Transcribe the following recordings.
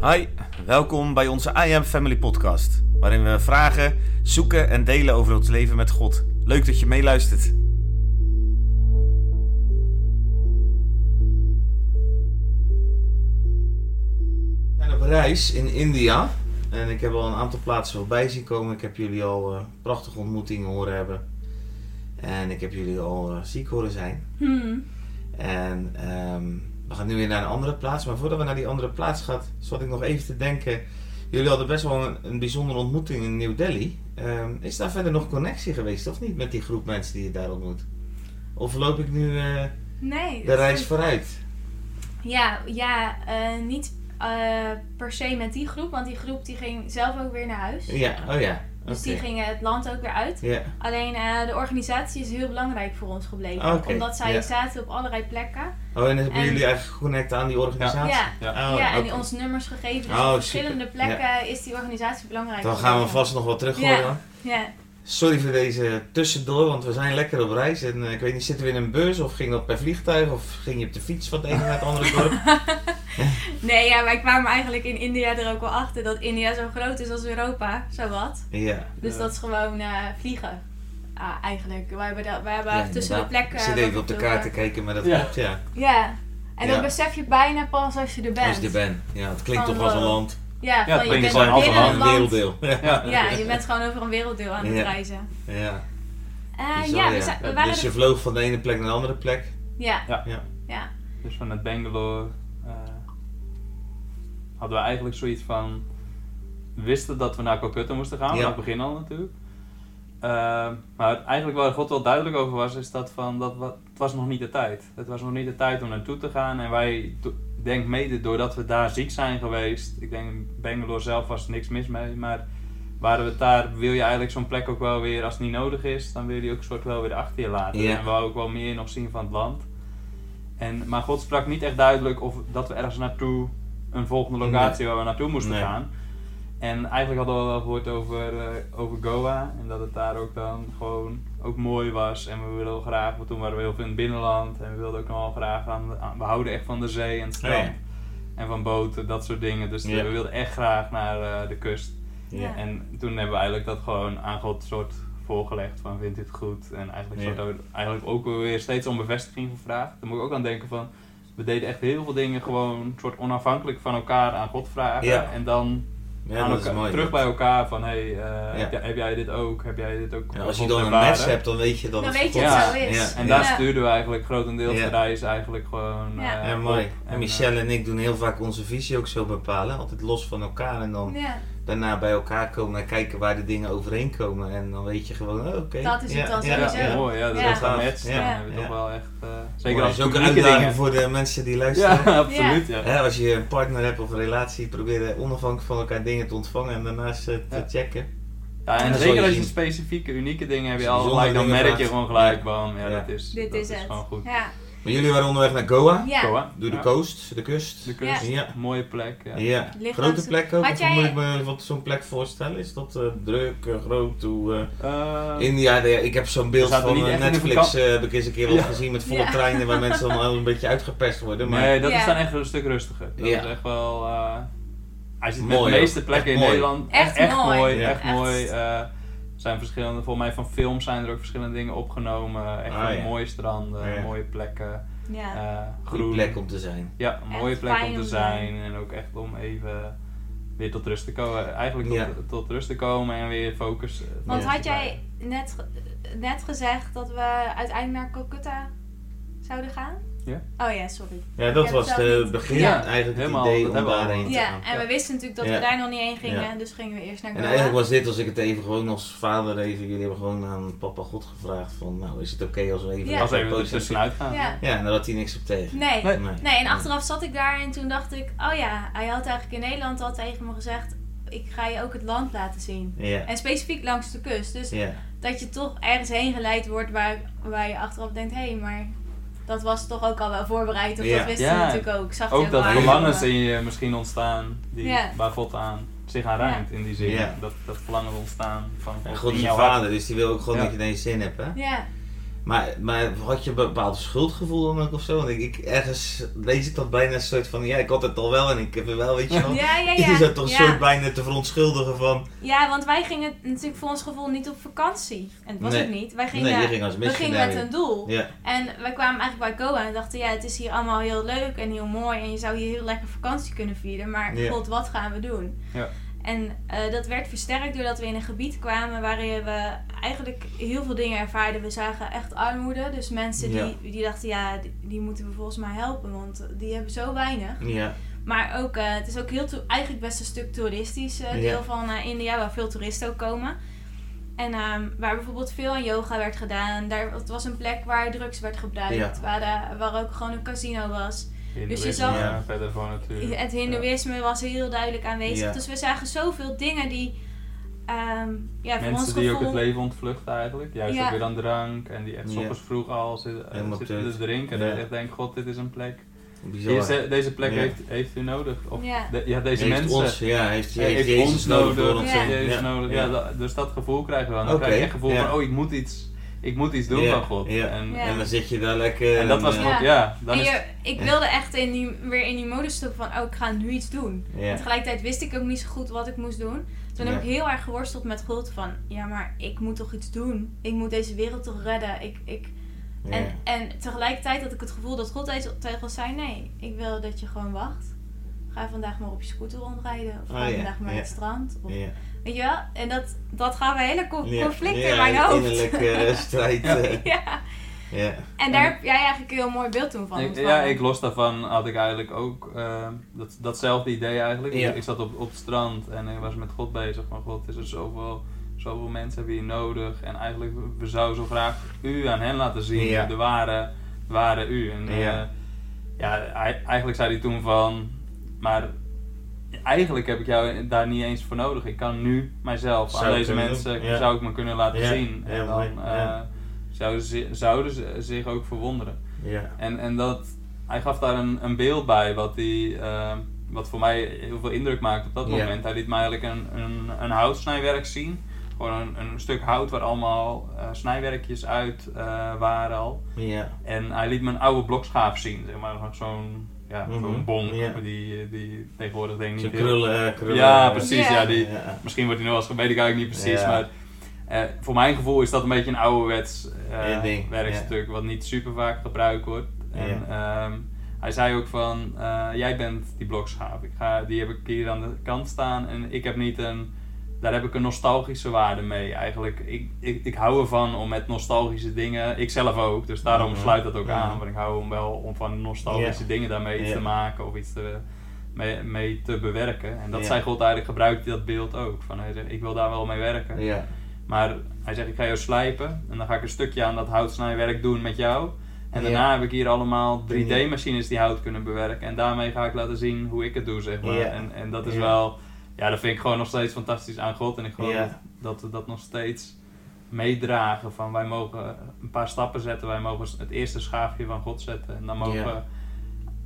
Hi, welkom bij onze I Am Family podcast, waarin we vragen, zoeken en delen over ons leven met God. Leuk dat je meeluistert. We zijn op reis in India en ik heb al een aantal plaatsen voorbij zien komen. Ik heb jullie al eh, prachtige ontmoetingen horen hebben en ik heb jullie al eh, ziek horen zijn. Hmm. En ehm, we gaan nu weer naar een andere plaats. Maar voordat we naar die andere plaats gaan, zat ik nog even te denken. Jullie hadden best wel een, een bijzondere ontmoeting in New Delhi. Ehm, is daar verder nog connectie geweest of niet met die groep mensen die je daar ontmoet? Of loop ik nu eh, Nee. de reis is- vooruit? Ja, ja eh, niet eh, per se met die groep, want die groep die ging zelf ook weer naar huis. Ja, oh ja. Dus die gingen het land ook weer uit. Ja, Alleen eh, de organisatie is heel belangrijk voor ons gebleven. Oké, Omdat zij zaten op allerlei plekken. oh en hebben En- jullie eigenlijk geconnect aan die organisatie? Ja, Ja. Oh, ja en die ons nummers gegeven. Dus Oh, op verschillende super. plekken is die organisatie belangrijk. Dan gaan we vast nog wel terug Ja. horen. Ja. Sorry voor deze tussendoor, want we zijn lekker op reis. En eh, ik weet niet, zitten we in een bus of ging dat per vliegtuig? Of ging je op de fiets van het ene naar het andere dorp? Nee, ja, wij kwamen eigenlijk in India er ook wel achter dat India zo groot is als Europa, zowat. Ja. Dus Ja. dat is gewoon eh, vliegen. Ah, eigenlijk. Wij hebben, dat, wij hebben Ja, tussen de plekken... Ik zit even op de we kaart te kijken, maar dat Ja. klopt, ja. over- Ja. En dan besef je bijna pas als je er bent. Als je er bent. Ja, het klinkt Van, toch als een wow. land. Ja, Ja, van, het je klinkt bent gewoon als een werelddeel. Ja. Ja. Je bent gewoon over een werelddeel aan het Ja. reizen. ja. Eh, Bizar, ja, we, ja. zijn- we waren Dus je vloog van de ene plek naar de andere plek. Ja, Ja. Ja. ja. Dus vanuit Bangalore eh, hadden we eigenlijk zoiets van... Wisten dat we naar Calcutta moesten gaan, Ja. het begin al natuurlijk. Eh, maar eigenlijk waar God wel duidelijk over was, is dat van, dat het was nog niet de tijd. Het was nog niet de tijd om naartoe te gaan. En wij, denk mede doordat we daar ziek zijn geweest, ik denk Bangalore zelf was er niks mis mee, maar waren we daar, wil je eigenlijk zo'n plek ook wel weer, als het niet nodig is, dan wil je die ook soort wel weer achter je laten. En we ook wel meer nog zien van het land. En, maar God sprak niet echt duidelijk of dat we ergens naartoe, een volgende locatie waar we naartoe moesten Nee. gaan. En eigenlijk hadden we wel gehoord over, eh, over Goa en dat het daar ook dan gewoon ook mooi was. En we wilden graag, want toen waren we heel veel in het binnenland en we wilden ook nog wel graag aan, de- aan- we houden echt van de zee en het strand. Ja. En van boten, dat soort dingen. Dus Ja. we wilden echt graag naar eh, de kust. Ja. En toen hebben we eigenlijk dat gewoon aan God soort voorgelegd van vindt u het goed? En eigenlijk, soort, eigenlijk ook weer steeds om bevestiging gevraagd. Dan moet ik ook aan denken van, we deden echt heel veel dingen gewoon soort onafhankelijk van elkaar aan God vragen. Ja. En dan Ja, elkaar- mooi. terug bij elkaar van, hey, eh, Ja. heb, jij, heb jij dit ook? Heb jij dit ook? Ja, als je dan een match hebt, dan weet je dat Dan het weet je het Ja. zo is. Ja. En daar stuurden we eigenlijk grotendeels Ja. de reis eigenlijk gewoon Ja. eh, Ja, mooi. op. En Michelle en ik doen heel vaak onze visie ook zo bepalen. Altijd los van elkaar en dan Ja, daarna bij elkaar komen en kijken waar de dingen overeenkomen. En dan weet je gewoon, oh, oké. Dat is het dan Ja, sowieso. ja, mooi. Ja, dat Ja. is match. Ja. Ja. toch wel echt... eh, Zeker als is ook een uitdaging dingen. voor de mensen die luisteren. Ja, absoluut. Ja. Als je een partner hebt of een relatie, probeer onafhankelijk van elkaar dingen te ontvangen en daarnaast eh, te Ja. checken. Ja, En zeker je als je zien. specifieke, unieke dingen hebt, je je al gelijk, dan merk je gewoon gelijk, Ja. bam, ja, Ja. dat is, Dit dat is het. gewoon goed. Ja. Maar jullie waren onderweg naar Goa, Ja. Goa. door de Ja. coast, de kust. De kust, Ja. mooie plek. Ja. Grote plek ook. Jij- hoe moet ik me wat zo'n plek voorstellen? Is dat eh, druk, eh, groot? Hoe, eh, Eh, India, de- ik heb zo'n beeld van Netflix, eh, heb ik eens een keer wel Ja. gezien met volle Ja. treinen waar mensen dan al een beetje uitgepest worden. Maar nee, dat Ja. is dan echt een stuk rustiger. Dat Ja. is echt wel... eh als je het Mooi met de meeste plekken Echt in mooi. Nederland... Echt echt mooi. mooi. Ja. Echt Echt. mooi. Eh, er zijn verschillende, volgens mij van films zijn er ook verschillende dingen opgenomen. Echt Ah, ja. mooie stranden, Ja. mooie plekken. Ja. eh groen. plek om te zijn. Ja, een Echt mooie plek om te zijn en ook echt om even weer tot rust te komen. Eigenlijk tot, Ja. tot rust te komen en weer focus. eh, Want had jij net, ge- net gezegd dat we uiteindelijk naar Calcutta zouden gaan? Ja. Oh ja, sorry. Ja, dat was het begin Ja, eigenlijk het helemaal, idee om hebben we al. daarheen te Ja, gaan. en we wisten natuurlijk dat Ja. we daar nog niet heen gingen, Ja. dus gingen we eerst naar En Goa. eigenlijk was dit, als ik het even gewoon als vader even, jullie hebben gewoon aan papa God gevraagd van, nou is het oké als we even... Ja. Als even er tussenuit gaan. Ja. Ja, en daar had hij niks op tegen. Nee. Nee. Nee. nee, en achteraf zat ik daar en toen dacht ik, oh ja, hij had eigenlijk in Nederland al tegen me gezegd, ik ga je ook het land laten zien. Ja. En specifiek langs de kust. Dus Ja. dat je toch ergens heen geleid wordt waar, waar je achteraf denkt, hé, hey, maar dat was toch ook al wel voorbereid. Of Ja. dat wist Ja. je natuurlijk ook. Zag je Ook dat verlangens in je misschien ontstaan, die, waar God aan zich aan ruimt in die zin. Dat, dat verlangen ontstaan van En God is je vader, dus die wil ook gewoon Ja. dat je er zin hebt, hè? Ja, Maar, maar had je een bepaald schuldgevoel dan ook of zo? Want ik, ik, ergens lees ik dat bijna een soort van, ja, ik had het al wel en ik heb het wel, weet je wel. Ja, ja, ja. zat toch een ja. soort bijna te verontschuldigen van, Ja, want wij gingen natuurlijk voor ons gevoel niet op vakantie. En dat was Nee. het niet. Wij gingen, nee, ging als we gingen met een doel. Ja, En wij kwamen eigenlijk bij Goa en dachten, ja, het is hier allemaal heel leuk en heel mooi. En je zou hier heel lekker vakantie kunnen vieren. Maar god, wat gaan we doen? Ja. En eh, dat werd versterkt doordat we in een gebied kwamen waarin we eigenlijk heel veel dingen ervaarden. We zagen echt armoede. Dus mensen Ja. die, die dachten, ja, die, die moeten we volgens mij helpen. Want die hebben zo weinig. ja, Maar ook, eh, het is ook heel eigenlijk best een stuk toeristisch eh, Ja. deel van India, waar veel toeristen ook komen. En ehm, waar bijvoorbeeld veel aan yoga werd gedaan. Daar, het was een plek waar drugs werd gebruikt. Waar, de- waar ook gewoon een casino was. Dus zag- ja, verder van natuurlijk. Het hindoeïsme was heel duidelijk aanwezig. Ja. Dus we zagen zoveel dingen die ehm, ja, voor ons Mensen die ook gevoel... het leven ontvluchten eigenlijk. Juist Ja. ook weer aan drank. En die echt Ja. soms vroeg al zitten, Helemaal zitten tut. te drinken. Ja. Ik echt denk, god, dit is een plek. Deze, deze plek Ja. heeft, heeft u nodig. Of Ja. de- ja, deze heeft mensen. ons, ja, heeft, Hij heeft, heeft Jezus ons nodig nodig, Ja. Jezus Ja. nodig. Ja, dat- dus dat gevoel krijgen we dan. Dan Oké, krijg je echt het gevoel ja. van, oh, ik moet iets, ik moet iets doen Ja, van God. ja. En. En dan zit je daar lekker. en dat was eh, God, Ja. ja. Dan En is, je, ik wilde echt in die, weer in die modus stoppen van, oh, ik ga nu iets doen. En tegelijkertijd wist ik ook niet zo goed wat ik moest doen. Toen heb ik heel erg geworsteld met God van, ja, maar ik moet toch iets doen. Ik moet deze wereld toch redden. Ik, ik... En, en tegelijkertijd had ik het gevoel dat God tegen ons zei, nee, ik wil dat je gewoon wacht. Ga vandaag maar op je scooter rondrijden. Of ga Oh, ja. vandaag maar Ja. naar het strand. Of, Ja. Weet je wel? En dat, dat gaf een hele co- Ja. conflict Ja, in mijn hoofd. Innerlijke eh, strijd. Ja. eh, ja. En daar heb jij eigenlijk een heel mooi beeld toen van ontvangen. ja, ik los daarvan had ik eigenlijk ook eh, dat, datzelfde idee eigenlijk. Ja. Ik, zat op, op het strand en ik was met God bezig. Van God, is er zoveel, zoveel mensen hebben hier nodig. En eigenlijk, we zouden zo graag u aan hen laten zien. Ja. De ware, ware u. En eh, Ja. eigenlijk zei hij toen van, maar eigenlijk heb ik jou daar niet eens voor nodig. Ik kan nu mijzelf Zou aan deze kunnen mensen, ja. zou ik me kunnen laten Ja, zien. En dan eh, ze, zouden ze zich ook verwonderen. Ja. En, en dat, hij gaf daar een, een beeld bij wat, die, eh, wat voor mij heel veel indruk maakte op dat moment. Hij liet mij eigenlijk een, een, een houtsnijwerk zien. Gewoon een, een stuk hout waar allemaal eh, snijwerkjes uit waren al. En hij liet me een oude blokschaaf zien, zeg maar. Zo'n ja, zo'n bonk ja. die, die tegenwoordig denk ik niet krullen, eh, krullen. Ja, eh, precies. Ja. Die. Misschien wordt hij nog wel eens, weet ik eigenlijk niet precies. Maar eh, voor mijn gevoel is dat een beetje een ouderwets eh ding, werkstuk, wat niet super vaak gebruikt wordt. En ehm, hij zei ook van, eh, jij bent die blokschaaf. Ik ga, die heb ik hier aan de kant staan en ik heb niet een, daar heb ik een nostalgische waarde mee eigenlijk. Ik, ik, ik hou ervan om met nostalgische dingen, ik zelf ook, dus daarom Mhm. sluit dat ook aan. Want ik hou om wel om van nostalgische dingen daarmee iets te maken of iets te, mee, mee te bewerken. En dat zei God eigenlijk, gebruikt dat beeld ook. Van, hij zegt, ik wil daar wel mee werken. Maar hij zegt, ik ga jou slijpen en dan ga ik een stukje aan dat houtsnijwerk doen met jou. En daarna heb ik hier allemaal 3D-machines die hout kunnen bewerken. En daarmee ga ik laten zien hoe ik het doe, zeg maar. En, en dat is wel, ja, dat vind ik gewoon nog steeds fantastisch aan God. En ik geloof Ja. dat, dat we dat nog steeds meedragen. Van wij mogen een paar stappen zetten, wij mogen het eerste schaafje van God zetten. En dan mogen Ja.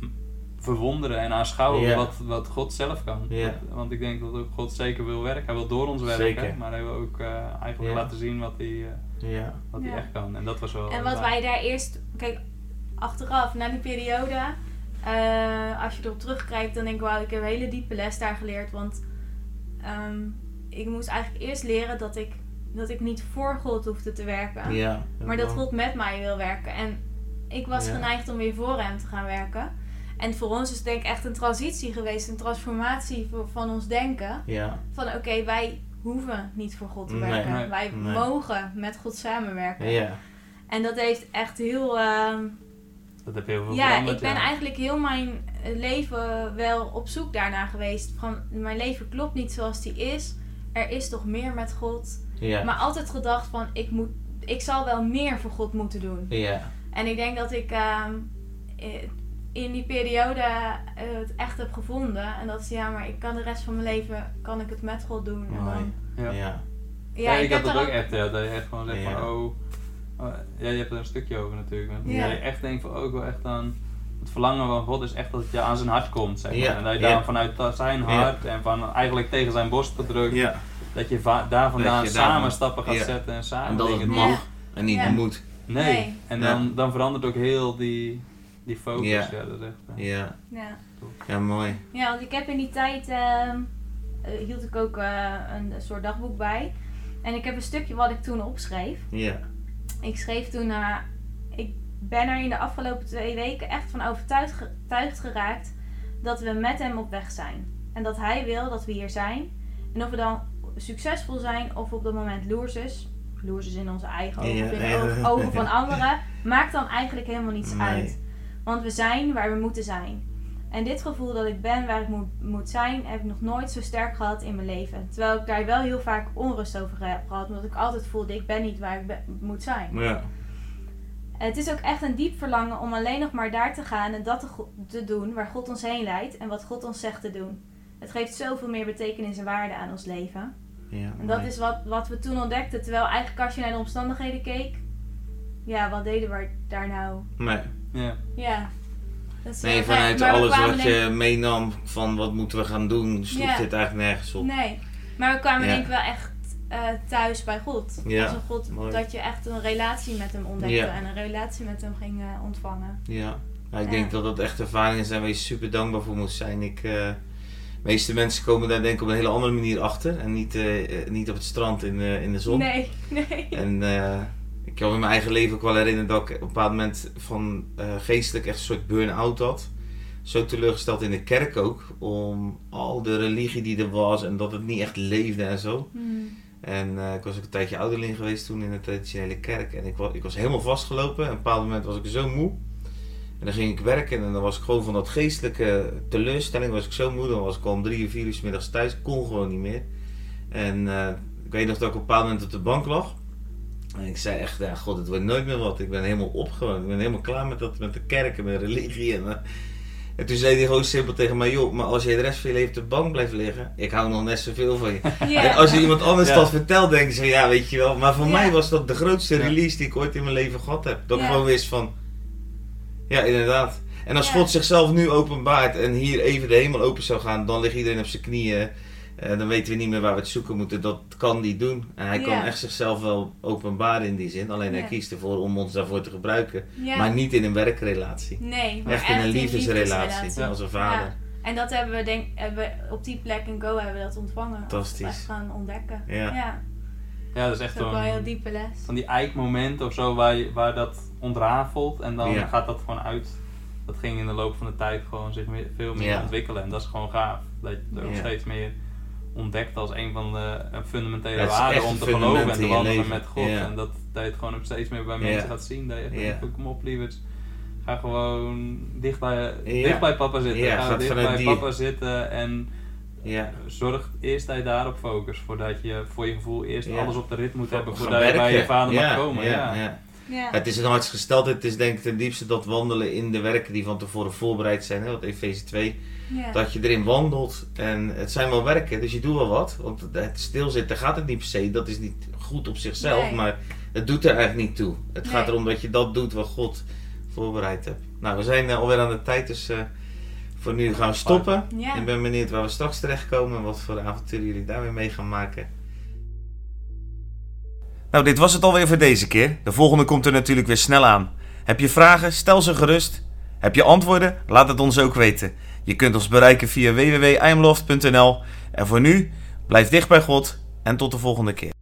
we verwonderen en aanschouwen Ja. wat, wat God zelf kan. Ja. Want ik denk dat ook God zeker wil werken. Hij wil door ons werken, Zeker. maar hij wil ook eh, eigenlijk Ja. laten zien wat hij, eh, Ja. wat hij Ja. echt kan. En dat was wel. En wat wij daar eerst, kijk, achteraf, na die periode, eh, als je erop terugkijkt, dan denk ik, wauw, ik heb een hele diepe les daar geleerd. Want ehm, ik moest eigenlijk eerst leren dat ik, dat ik niet voor God hoefde te werken, Ja. maar dat God met mij wil werken. En ik was Ja. geneigd om weer voor hem te gaan werken. En voor ons is het denk ik echt een transitie geweest, een transformatie van ons denken. Ja. Van oké, wij hoeven niet voor God te werken. Nee. Wij Nee. mogen met God samenwerken. Ja. En dat heeft echt heel. ehm, Dat heb je heel veel ja, veranderd. ik ben ja. eigenlijk heel mijn leven wel op zoek daarna geweest. Van mijn leven klopt niet zoals die is. Er is toch meer met God. Ja. Maar altijd gedacht van ik moet. Ik zal wel meer voor God moeten doen. Ja. En ik denk dat ik ehm, eh, in die periode eh, het echt heb gevonden. En dat is ja, maar ik kan de rest van mijn leven kan ik het met God doen. En Mooi. dan, Ja. Ja. Ja, ik, heb had dat er ook echt, ja, dat je echt gewoon zegt Ja. van, oh, oh, ja, je hebt er een stukje over natuurlijk. maar Ja. Dat je echt denkt van, oh, ik wil echt aan, het verlangen van God is echt dat het je aan zijn hart komt, zeg maar. Ja, En dat je ja. daar vanuit zijn hart en van eigenlijk tegen zijn borst gedrukt, Ja. dat je va- daar vandaan je samen stappen gaat zetten en samen En dat het dingen mag doen. en niet moet. Nee. Nee. En Ja. dan, dan verandert ook heel die, die focus. Ja. Ja. dat is echt, eh, Ja, Ja. ja mooi. Ja, want ik heb in die tijd ehm, eh, hield ik ook eh, een soort dagboek bij. En ik heb een stukje wat ik toen opschreef. Ja, Ik schreef toen, eh, ik ben er in de afgelopen twee weken echt van overtuigd, ge- overtuigd geraakt dat we met hem op weg zijn. En dat hij wil dat we hier zijn. En of we dan succesvol zijn of op dat moment loersers. Loersers in onze eigen ogen, Ja, in de ogen- ogen van anderen. Maakt dan eigenlijk helemaal niets Nee. uit. Want we zijn waar we moeten zijn. En dit gevoel dat ik ben waar ik moet, moet zijn, heb ik nog nooit zo sterk gehad in mijn leven. Terwijl ik daar wel heel vaak onrust over heb gehad. Omdat ik altijd voelde, ik ben niet waar ik moet zijn. ja, het is ook echt een diep verlangen om alleen nog maar daar te gaan en dat te, doen waar God ons heen leidt en wat God ons zegt te doen. Het geeft zoveel meer betekenis en waarde aan ons leven. ja. En dat is wat, wat we toen ontdekten. Terwijl eigenlijk als je naar de omstandigheden keek, ja, wat deden we daar nou? Nee, ja. Ja. Dat is nee vanuit Maar alles wat denk- je meenam van wat moeten we gaan doen, sloeg Ja. dit eigenlijk nergens op. Nee, maar we kwamen Ja. denk ik wel echt eh, thuis bij God. Ja, Als een God mooi. dat je echt een relatie met hem ontdekte Ja. en een relatie met hem ging eh, ontvangen. Ja, ik denk dat dat echt ervaringen zijn waar je super dankbaar voor moet zijn. Ik, eh, de meeste mensen komen daar denk ik op een hele andere manier achter. En niet, niet op het strand in, in de zon. Nee, nee. En ik kan me in mijn eigen leven ook wel herinneren dat ik op een bepaald moment van geestelijk echt een soort burn-out had. Zo teleurgesteld in de kerk ook. Om al de religie die er was en dat het niet echt leefde en zo. Hmm. En eh, ik was ook een tijdje ouderling geweest toen in de traditionele kerk. En ik was, ik was helemaal vastgelopen. En op een bepaald moment was ik zo moe. En dan ging ik werken en dan was ik gewoon van dat geestelijke teleurstelling was ik zo moe. Dan was ik om drie of vier uur 's middags thuis. Kon gewoon niet meer. En eh, ik weet nog dat ik op een bepaald moment op de bank lag. En ik zei echt, ja god, het wordt nooit meer wat. Ik ben helemaal opgewonden. Ik ben helemaal klaar met, dat, met de kerk en met religie. En, eh, en toen zei hij gewoon simpel tegen mij, joh, maar als je de rest van je leven op de bank blijft liggen, ik hou nog net zoveel van je. Ja. En als je iemand anders Ja. dat vertelt, denk je zo, ja, weet je wel. Maar voor Ja. mij was dat de grootste release die ik ooit in mijn leven gehad heb. Dat gewoon wist van, ja, inderdaad. En als. God zichzelf nu openbaart en hier even de hemel open zou gaan, dan ligt iedereen op zijn knieën. Eh, dan weten we niet meer waar we het zoeken moeten. Dat kan hij doen. En hij kan echt zichzelf wel openbaren in die zin. Alleen hij kiest ervoor om ons daarvoor te gebruiken. Ja. Maar niet in een werkrelatie. Nee, maar Echt in een liefdesrelatie. liefdesrelatie. Als een vader. Ja. En dat hebben we, denk, hebben we op die plek in Go hebben we dat ontvangen. Fantastisch. Echt gaan ontdekken. Ja. ja. ja, dat is Dat echt is wel een heel diepe les. van die eikmoment of zo waar, je, waar dat ontrafelt. En dan Ja. gaat dat gewoon uit. Dat ging in de loop van de tijd gewoon zich meer, veel meer Ja. ontwikkelen. En dat is gewoon gaaf. Dat je er ook Ja. steeds meer ontdekt als een van de een fundamentele waarden om te geloven en te wandelen met God. En dat, dat je het gewoon ook steeds meer bij mensen gaat zien. Dat je denkt, kom op lieverd. Ga gewoon dicht bij, dicht bij papa zitten. Ga dicht bij die- papa zitten en Ja. zorg eerst dat je daarop focus. Voordat je voor je gevoel eerst alles op de rit moet hebben voordat je bij je vader mag komen. Ja, ja. Het is een hartsgesteldheid. Het is denk ik ten diepste dat wandelen in de werken die van tevoren voorbereid zijn. Hè? Wat Efeze 2. Ja. Dat je erin wandelt. En het zijn wel werken, dus je doet wel wat. Want het stilzitten gaat het niet per se. Dat is niet goed op zichzelf. Nee. Maar het doet er eigenlijk niet toe. Het gaat erom dat je dat doet wat God voorbereid hebt. Nou, we zijn eh, alweer aan de tijd. Dus eh, voor nu gaan we stoppen. Ja. Ik ben benieuwd waar we straks terechtkomen. En wat voor avonturen jullie daar weer mee gaan maken. Nou, dit was het alweer voor deze keer. De volgende komt er natuurlijk weer snel aan. Heb je vragen? Stel ze gerust. Heb je antwoorden? Laat het ons ook weten. Je kunt ons bereiken via www.imloft.nl. En voor nu, blijf dicht bij God en tot de volgende keer.